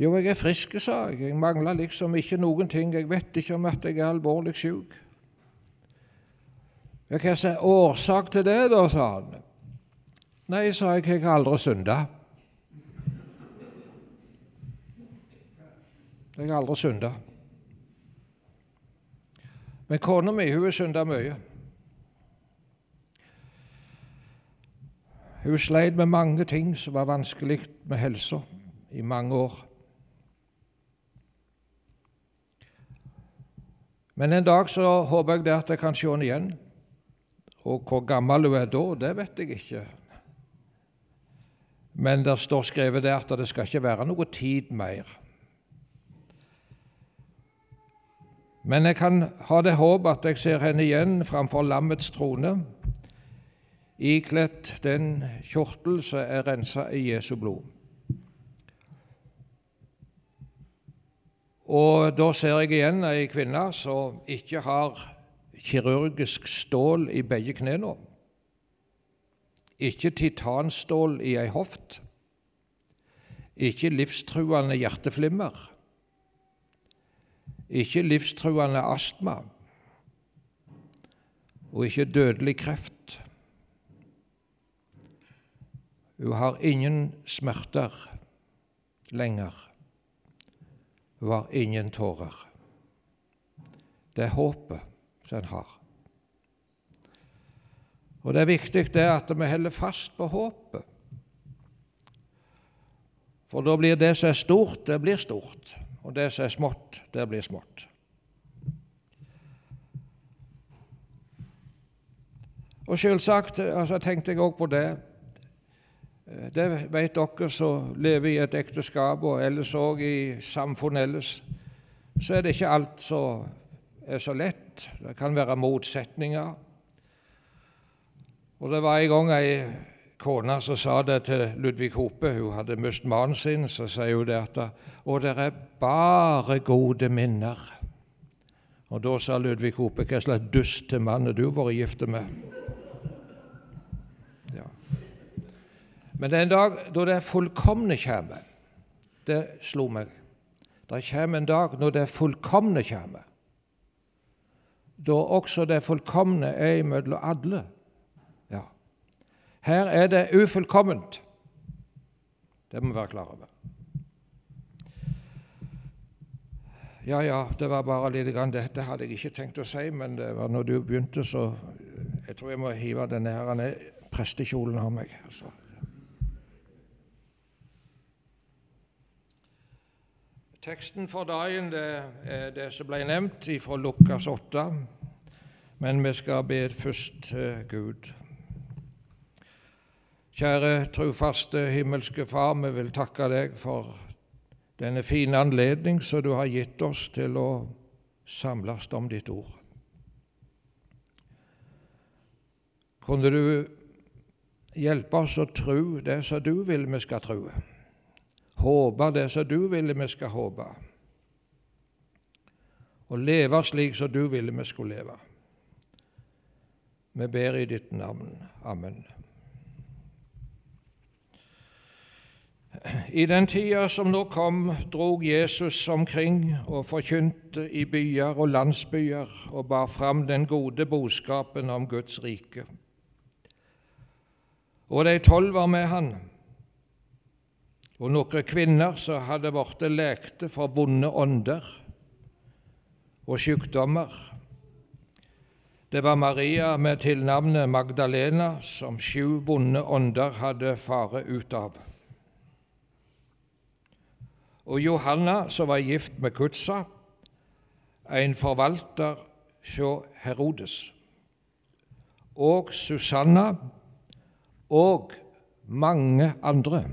Jo, jeg er frisk, sa jeg. Jeg mangler liksom ikke noen ting. Jeg vet ikke om at jeg er alvorlig syk. Hva er årsak til det, da, sa han. Nei, sa jeg, jeg har aldri synda. Jeg har aldri synda. Men kona mi hun har synda mye. Hun sleit med mange ting som var vanskelig med helsa i mange år. Men en dag så håper jeg det at jeg kan se henne igjen. Og hvor gammel hun er da, det vet jeg ikke. Men det står skrevet der at det skal ikke være noe tid mer. Men jeg kan ha det håp at jeg ser henne igjen framfor lammets trone, ikledt den kjortel som er rensa i Jesu blod. Og da ser jeg igjen ei kvinne som ikke har kirurgisk stål i begge knærne, ikke titanstål i ei hoft, ikke livstruende hjerteflimmer ikke livstruende astma og ikke dødelig kreft. Hun har ingen smerter lenger. Har ingen tårer. Det er håpet som en har. Og Det er viktig det at vi holder fast på håpet. For da blir det som er stort, det blir stort og det som er smått, det blir smått. Og selvsagt altså, tenkte jeg òg på det. Det vet dere som lever i et ekteskap, og ellers òg i samfunnet ellers, så er det ikke alt som er så lett. Det kan være motsetninger. Og det var en gang ei kona som sa det til Ludvig Hope, hun hadde mistet mannen sin, så sier hun det at Og det er bare gode minner. Og da sa Ludvig Hope, hva slags dust til mann er du vært gift med? Men det er en dag da det fullkomne kommer, det slo meg. Det kommer en dag når det fullkomne kommer, da også det fullkomne er imellom alle. Her er det ufullkomment. Det må vi være klar over. Ja, ja, det var bare litt grann. Dette hadde jeg ikke tenkt å si, men det var når du begynte, så jeg tror jeg må hive denne her prestekjolen av meg. Altså. Teksten for dagen det er det som ble nevnt fra Lukas 8, men vi skal be først til Gud. Kjære trufaste himmelske Far, vi vil takke deg for denne fine anledning som du har gitt oss til å samles om ditt ord. Kunne du hjelpe oss å tro det som du vil vi skal tro, håpe det som du ville vi skal håpe, og leve slik som du ville vi skulle leve. Vi ber i ditt navn. Amen. I den tida som nå kom, drog Jesus omkring og forkynte i byer og landsbyer og bar fram den gode budskapen om Guds rike. Og de tolv var med han, og noen kvinner som hadde blitt lekte for vonde ånder og sykdommer. Det var Maria med tilnavnet Magdalena, som sju vonde ånder hadde fare ut av og Johanna, som var gift med Kutsa, en forvalter hos Herodes, og Susanna og mange andre.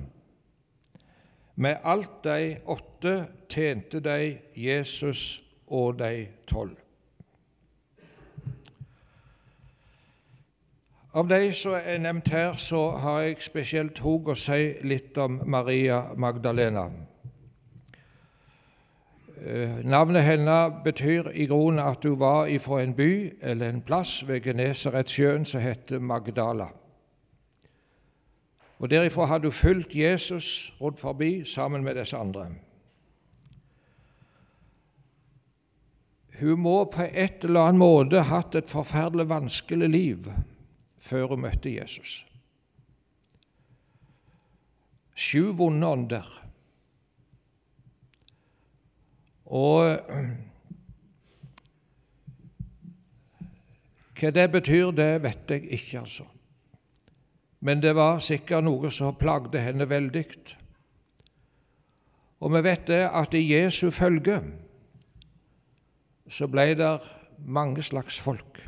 Med alt de åtte tjente de Jesus og de tolv. Av de som er nevnt her, så har jeg spesielt hug å si litt om Maria Magdalena. Eh, navnet hennes betyr i grunnen at hun var ifra en by eller en plass ved Genesaretsjøen som heter Magdala. Og derifra hadde hun fulgt Jesus rundt forbi sammen med disse andre. Hun må på et eller annet måte hatt et forferdelig vanskelig liv før hun møtte Jesus. Sju vonde ånder. Og hva det betyr, det vet jeg ikke, altså. Men det var sikkert noe som plagde henne veldig. Og vi vet det at i Jesu følge så ble det mange slags folk.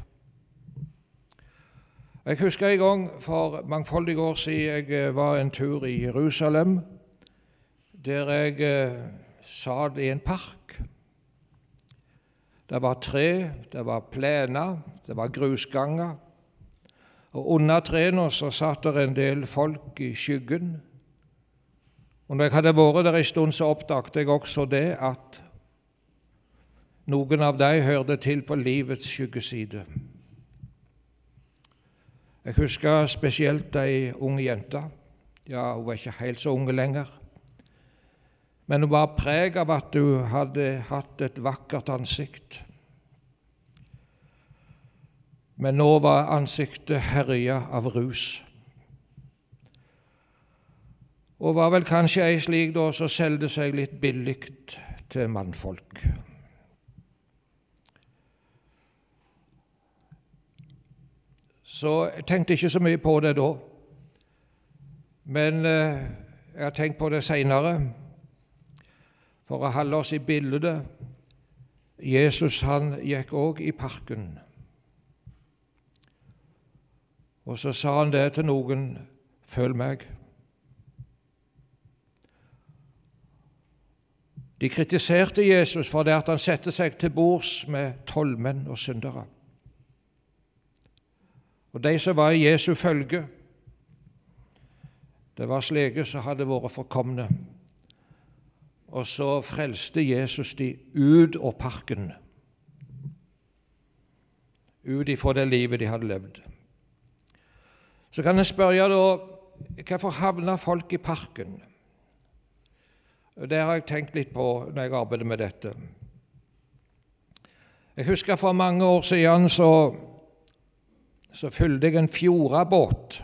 Jeg husker en gang for mangfoldige år siden jeg var en tur i Jerusalem, der jeg eh, satt i en park. Det var tre, det var plener, det var grusganger. Og under trærne så satt det en del folk i skyggen. Og når jeg hadde vært der en stund, så oppdaget jeg også det at noen av dem hørte til på livets skyggeside. Jeg husker spesielt ei ung jente. Ja, hun var ikke helt så unge lenger. Men hun var preg av at hun hadde hatt et vakkert ansikt. Men nå var ansiktet herja av rus. Og var vel kanskje ei slik da som solgte seg litt billig til mannfolk. Så jeg tenkte ikke så mye på det da. Men eh, jeg har tenkt på det seinere. For å holde oss i bildet Jesus han gikk òg i parken. Og så sa han det til noen Følg meg. De kritiserte Jesus for det at han satte seg til bords med tollmenn og syndere. Og de som var i Jesu følge, det var slike som hadde vært forkomne. Og så frelste Jesus de ut av parken, ut ifra det livet de hadde levd. Så kan en spørre da hvorfor havner folk i parken? Det har jeg tenkt litt på når jeg arbeider med dette. Jeg husker for mange år siden så så fulgte jeg en fjordabåt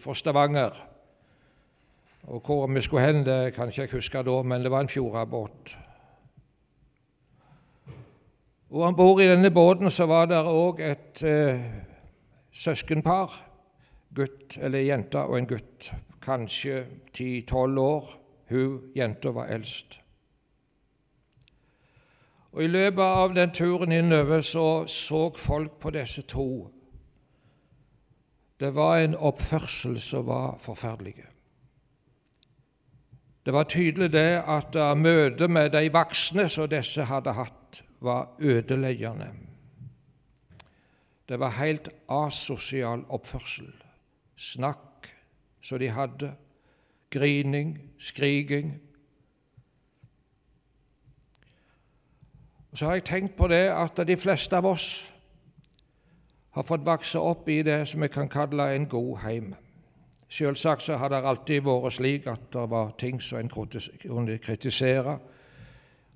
fra Stavanger. Og Hvor vi skulle hen, det kan ikke jeg huske da, men det var en fjordabåt. Og Om bord i denne båten så var det òg et eh, søskenpar, gutt eller jente og en gutt, kanskje ti-tolv år. Hun jenta var eldst. Og I løpet av den turen innover så så folk på disse to det var en oppførsel som var forferdelig. Det var tydelig det at møtet med de voksne som disse hadde hatt, var ødeleggende. Det var helt asosial oppførsel. Snakk som de hadde, grining, skriking. Så har jeg tenkt på det at de fleste av oss har fått vokse opp i det som vi kan kalle en god heim. Selvsagt så har det alltid vært slik at det var ting som en kunne kritisere.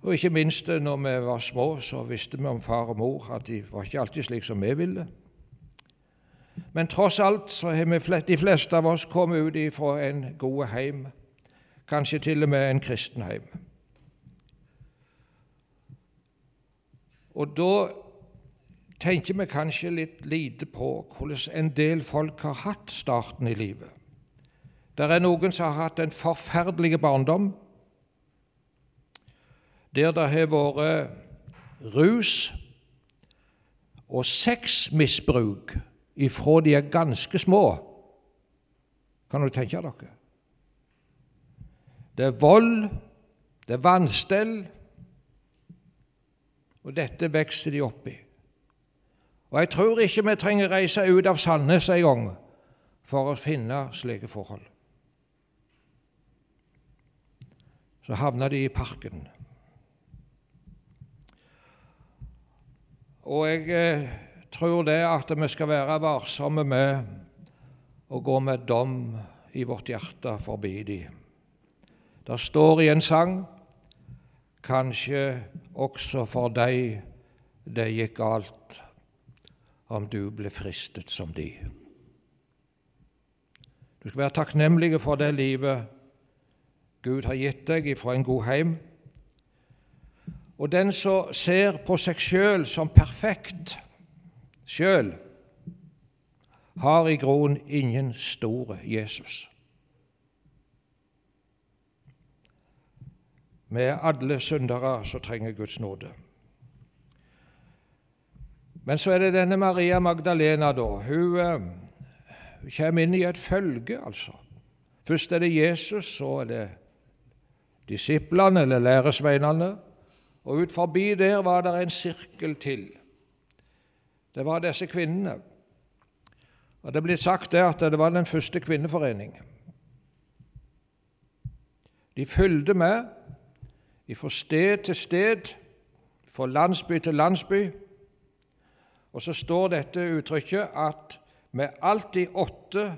Og ikke minst når vi var små, så visste vi om far og mor at de var ikke alltid slik som vi ville. Men tross alt så har de fleste av oss kommet ut fra en god heim, kanskje til og med en kristen heim. Og da tenker vi kanskje litt lite på hvordan en del folk har hatt starten i livet. Det er noen som har hatt en forferdelig barndom, der det har vært rus og sexmisbruk ifra de er ganske små. Kan du tenke dere? Det er vold, det er vanstell, og dette vokser de opp i. Og jeg tror ikke vi trenger reise ut av Sandnes en gang for å finne slike forhold. Så havna de i parken. Og jeg eh, tror det at vi skal være varsomme med å gå med dom i vårt hjerte forbi de. Det står i en sang kanskje også for deg det gikk galt om du ble fristet som de. Du skal være takknemlig for det livet Gud har gitt deg ifra en god heim. Og den som ser på seg sjøl som perfekt sjøl, har i grunnen ingen store Jesus. Vi er alle syndere som trenger Guds nåde. Men så er det denne Maria Magdalena, da. Hun, eh, kommer inn i et følge, altså. Først er det Jesus, så er det disiplene eller læresveinene. Og ut forbi der var det en sirkel til. Det var disse kvinnene. Og Det blitt sagt der at det var den første kvinneforening. De fulgte med fra sted til sted, fra landsby til landsby. Og så står dette uttrykket at med alt de åtte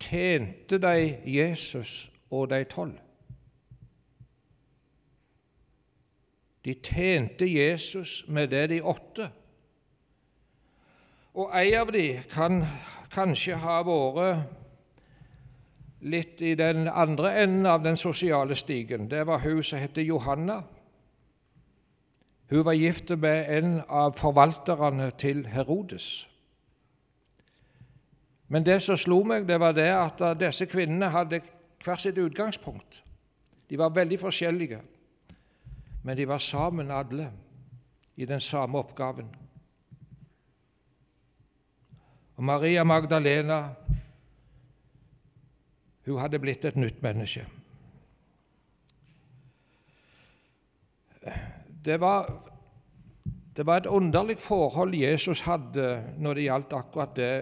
tjente de Jesus og de tolv. De tjente Jesus med det de åtte. Og ei av de kan kanskje ha vært litt i den andre enden av den sosiale stigen. Det var hun som het Johanna. Hun var gift med en av forvalterne til Herodes. Men det som slo meg, det var det at disse kvinnene hadde hvert sitt utgangspunkt. De var veldig forskjellige, men de var sammen alle i den samme oppgaven. Og Maria Magdalena hun hadde blitt et nytt menneske. Det var, det var et underlig forhold Jesus hadde når det gjaldt akkurat det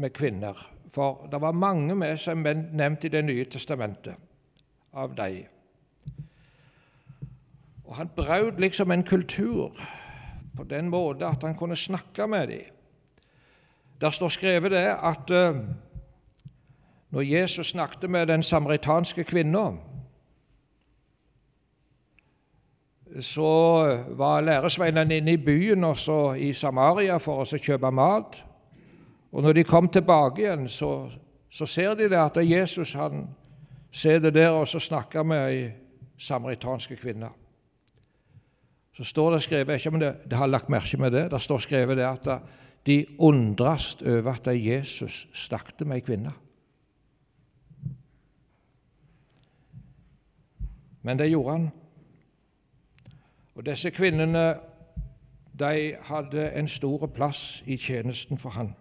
med kvinner. For det var mange med som er nevnt i Det nye testamentet av dem. Og Han brøt liksom en kultur på den måten at han kunne snakke med dem. Der står skrevet det at uh, når Jesus snakket med den samaritanske kvinna, så var læresveinene inne i byen også i Samaria for å kjøpe mat. Og når de kom tilbake igjen, så, så ser de det at Jesus han sitter der og så snakker med ei samaritanske kvinne. Så står det skrevet, ikke om det, det har lagt merke med det, det står skrevet det at de undrast over at Jesus snakket med ei kvinne. Men det gjorde han. Og disse kvinnene de hadde en stor plass i tjenesten for han.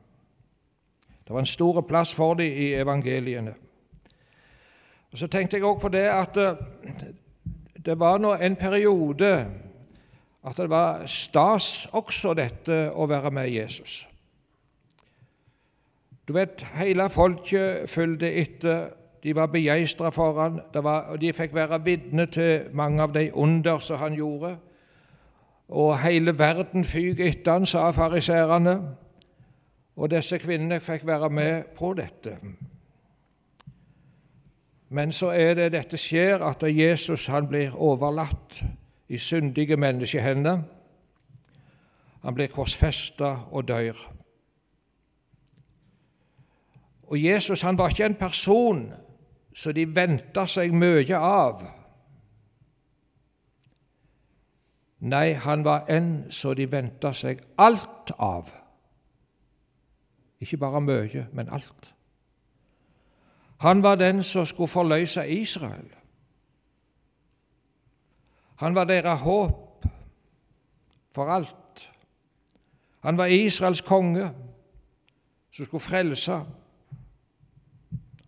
Det var en stor plass for dem i evangeliene. Og Så tenkte jeg også på det at eh, det var nå en periode at det var stas også dette å være med Jesus. Du vet, hele folket fulgte etter de var begeistra for han, og de fikk være vitne til mange av de under som han gjorde. Og hele verden fyk etter han, sa fariserene. Og disse kvinnene fikk være med på dette. Men så er det dette skjer, at Jesus han blir overlatt i syndige menneskehender. Han blir korsfesta og dør. Og Jesus han var ikke en person som de venta seg mye av. Nei, han var en som de venta seg alt av. Ikke bare mye, men alt. Han var den som skulle forløse Israel. Han var deres håp for alt. Han var Israels konge som skulle frelse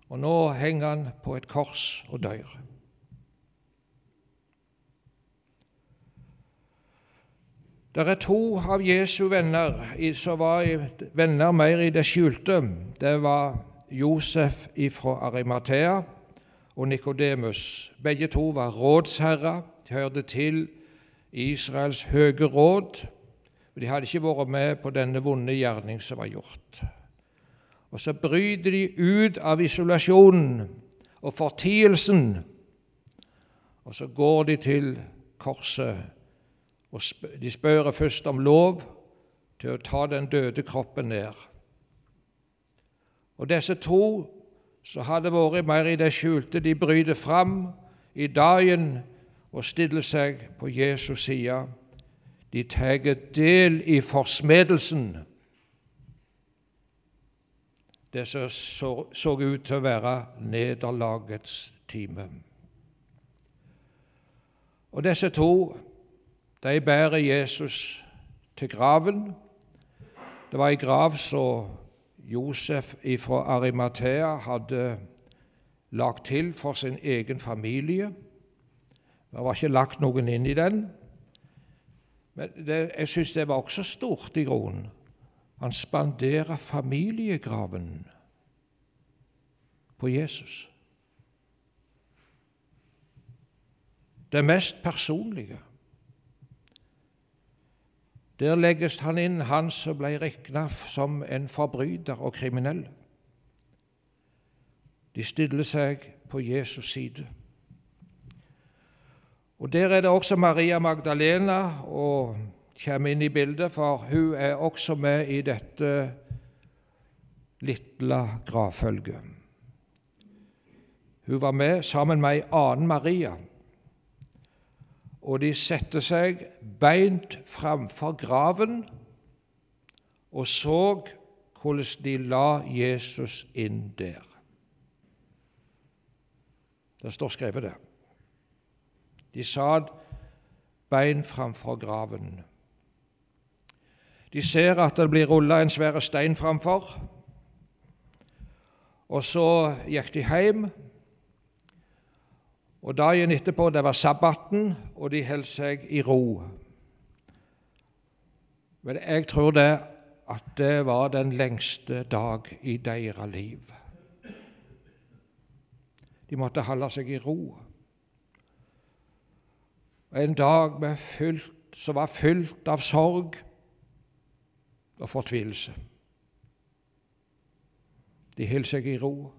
og nå henger han på et kors og dør. Det er to av Jesu venner som var venner mer i det skjulte. Det var Josef fra Arimathea og Nikodemus. Begge to var rådsherrer, hørte til Israels høye råd. De hadde ikke vært med på denne vonde gjerning som var gjort. Og så bryter de ut av isolasjonen og fortielsen, og så går de til korset. og De spør først om lov, til å ta den døde kroppen ned. Og disse to som hadde vært mer i det skjulte, de bryter fram i dagen og stiller seg på Jesus' side. De tar del i forsmedelsen, det som så, så ut til å være nederlagets time. Og disse to de bærer Jesus til graven. Det var ei grav som Josef fra Arimathea hadde lagt til for sin egen familie. Det var ikke lagt noen inn i den. Men det, jeg syns det var også stort i grunnen. Han spanderer familiegraven på Jesus. Det mest personlige. Der legges han inn, han som ble regna som en forbryter og kriminell. De stiller seg på Jesus' side. Og Der er det også Maria Magdalena og kommer inn i bildet, for hun er også med i dette lille gravfølget. Hun var med sammen med ei annen Maria og de satte seg beint framfor graven og så hvordan de la Jesus inn der. Det står skrevet det. De satt bein framfor graven. De ser at det blir rulla en svær stein framfor. Og så gikk de hjem og Dagen etterpå det var sabbaten, og de holdt seg i ro. Men jeg tror det at det var den lengste dag i deres liv. De måtte holde seg i ro. En dag fylt, som var fylt av sorg og fortvilelse. De holdt seg i ro.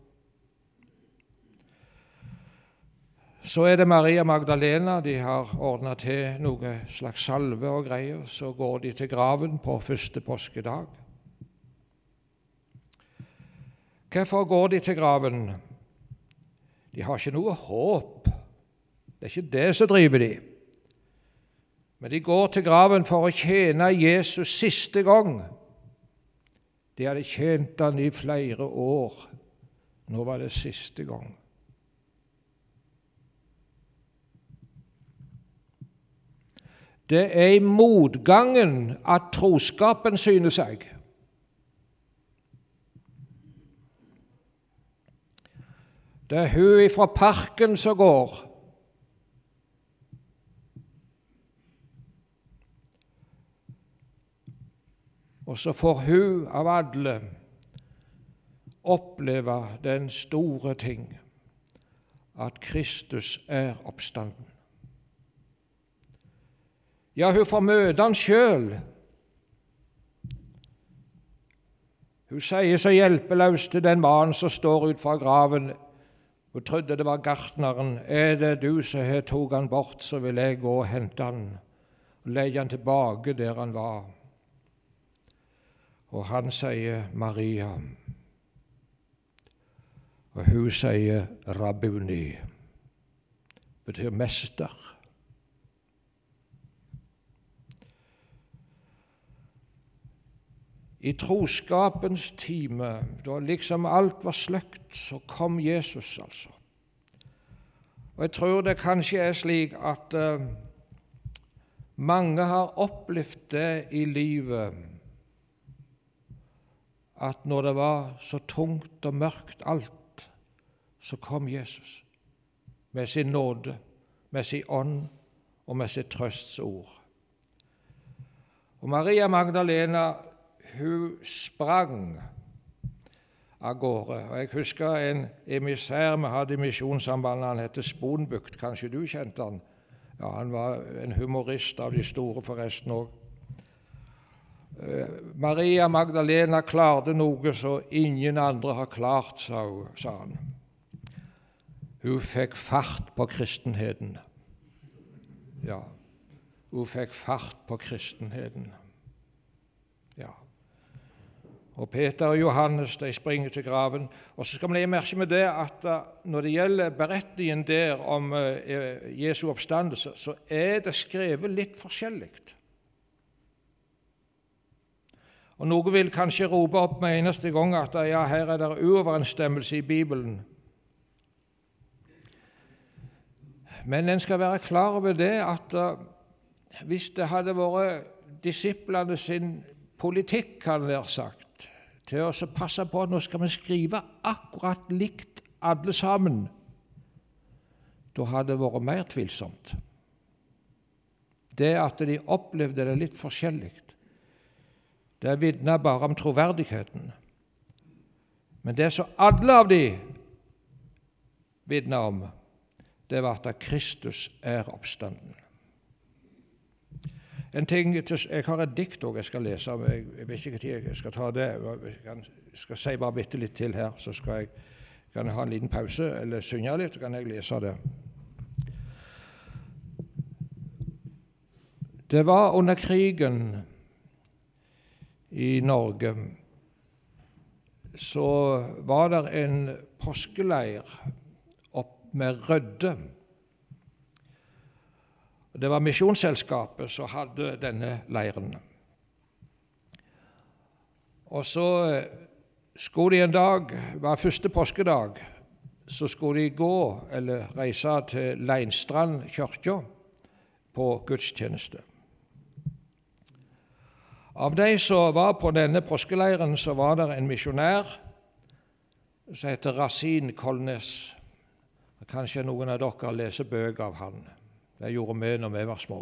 Så er det Maria Magdalena. De har ordna til noe slags salve og greier. Så går de til graven på første påskedag. Hvorfor går de til graven? De har ikke noe håp. Det er ikke det som driver de. Men de går til graven for å tjene Jesus siste gang. De hadde tjent han i flere år. Nå var det siste gang. Det er i motgangen at troskapen syner seg. Det er hun ifra parken som går. Og så får hun av alle oppleve den store ting at Kristus er oppstanden. Ja, hun får møte han sjøl. Hun sier så hjelpeløst til den mannen som står ut fra graven. Hun trodde det var gartneren. Er det du som har tatt han bort, så vil jeg gå og hente han og legge han tilbake der han var. Og han sier Maria. Og hun sier Rabuni. betyr mester. I troskapens time, da liksom alt var sløkt, så kom Jesus, altså. Og Jeg tror det kanskje er slik at uh, mange har opplevd det i livet at når det var så tungt og mørkt alt, så kom Jesus med sin nåde, med sin ånd og med sitt trøstsord. Og Maria Magdalena hun sprang av gårde. Og Jeg husker en emissær vi hadde i Misjonssambandet. Han het Sponbukt. Kanskje du kjente han? Ja, Han var en humorist av de store, forresten òg. Eh, Maria Magdalena klarte noe som ingen andre har klart, sa han. Hun fikk fart på kristenheten. Ja, hun fikk fart på kristenheten. Og Peter og Johannes de springer til graven. Og så skal vi legge merke med det at uh, når det gjelder beretningen der om uh, Jesu oppstandelse, så er det skrevet litt forskjellig. Og Noen vil kanskje rope opp med eneste gang at ja, her er det uoverensstemmelse i Bibelen. Men en skal være klar over det at uh, hvis det hadde vært disiplene sin politikk, kan det være sagt, til å passe på at nå skal vi skrive akkurat likt alle sammen, da hadde det vært mer tvilsomt. Det at de opplevde det litt forskjellig, det vitner bare om troverdigheten. Men det som alle av de vitner om, det var at Kristus er oppstanden. En ting, Jeg har et dikt også jeg skal lese. Jeg, jeg vet ikke når jeg skal ta det. Jeg skal si bare bitte litt til her, så skal jeg, kan jeg ha en liten pause eller synge litt, så kan jeg lese det. Det var under krigen i Norge så var det en påskeleir opp med Rødde det var Misjonsselskapet som hadde denne leiren. Og så skulle de en dag, var første påskedag, så skulle de gå eller reise til Leinstrand kirke på gudstjeneste. Av de som var på denne påskeleiren, så var det en misjonær som heter Rasin Kolnes. Kanskje noen av dere leser bøker av han. Det gjorde vi når vi var små.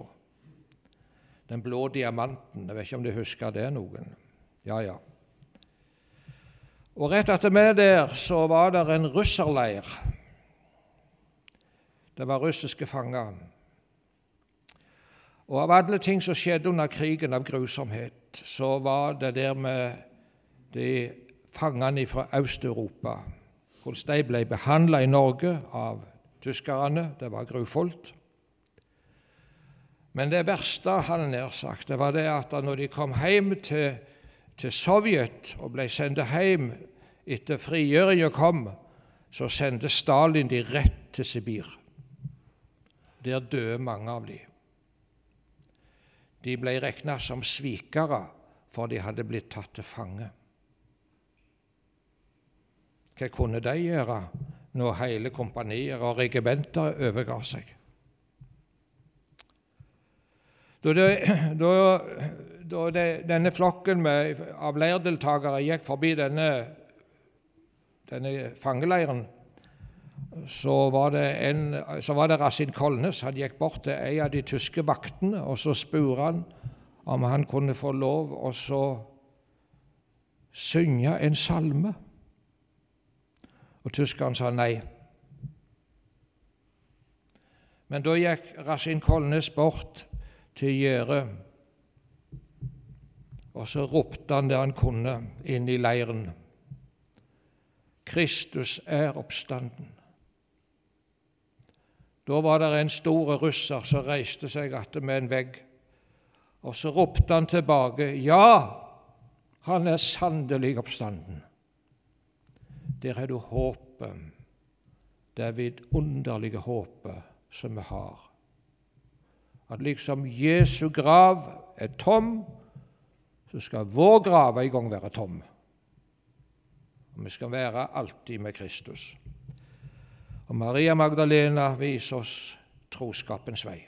Den blå diamanten. Jeg vet ikke om de husker det, noen. Ja, ja. Og Rett etter meg der så var det en russerleir. Det var russiske fanger. Og av alle ting som skjedde under krigen av grusomhet, så var det der med de fangene fra Øst-Europa. Hvordan de ble behandla i Norge av tyskerne. Det var grufullt. Men det verste han nær sagt, det var det at når de kom hjem til, til Sovjet og ble sendt hjem etter frigjøringa kom, så sendte Stalin de rett til Sibir. Der døde mange av de. De ble regna som svikere, for de hadde blitt tatt til fange. Hva kunne de gjøre når hele kompanier og regimenter overga seg? Da, det, da, da det, denne flokken med, av leirdeltakere gikk forbi denne, denne fangeleiren, så var, det en, så var det Rasin Kolnes. Han gikk bort til en av de tyske vaktene, og så spurte han om han kunne få lov å synge en salme. Og tyskeren sa nei. Men da gikk Rasin Kolnes bort til gjerdet. Og så ropte han det han kunne, inn i leiren. Kristus er oppstanden. Da var det en stor russer som reiste seg igjen med en vegg, og så ropte han tilbake, ja, han er sannelig oppstanden. Der er du håpet, det vidunderlige håpet som vi har at liksom Jesu grav er tom, så skal vår grav en gang være tom. Og vi skal være alltid med Kristus. Og Maria Magdalena viser oss troskapens vei.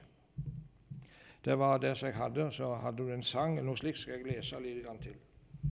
Det var det som jeg hadde. Så hadde du en sang noe slikt, skal jeg lese litt til.